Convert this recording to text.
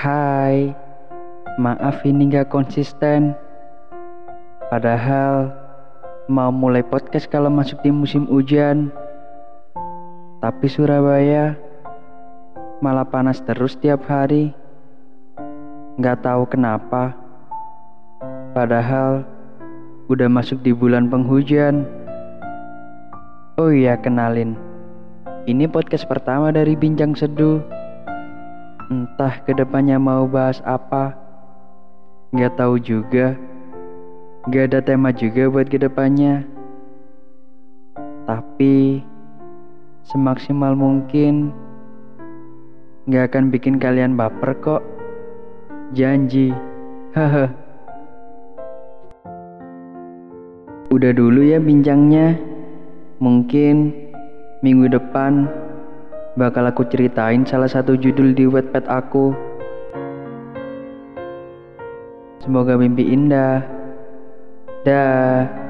Hai, maaf ini gak konsisten. Padahal mau mulai podcast kalau masuk di musim hujan. Tapi Surabaya malah panas terus tiap hari. Gak tahu kenapa. Padahal udah masuk di bulan penghujan. Oh iya kenalin, ini podcast pertama dari Bincang Seduh. Entah ke depannya mau bahas apa, nggak tahu juga. Gak ada tema juga buat ke depannya. Tapi semaksimal mungkin nggak akan bikin kalian baper kok. Janji. Haha. Udah dulu ya bincangnya. Mungkin minggu depan bakal aku ceritain salah satu judul di Wattpad aku. Semoga mimpi indah. Dah.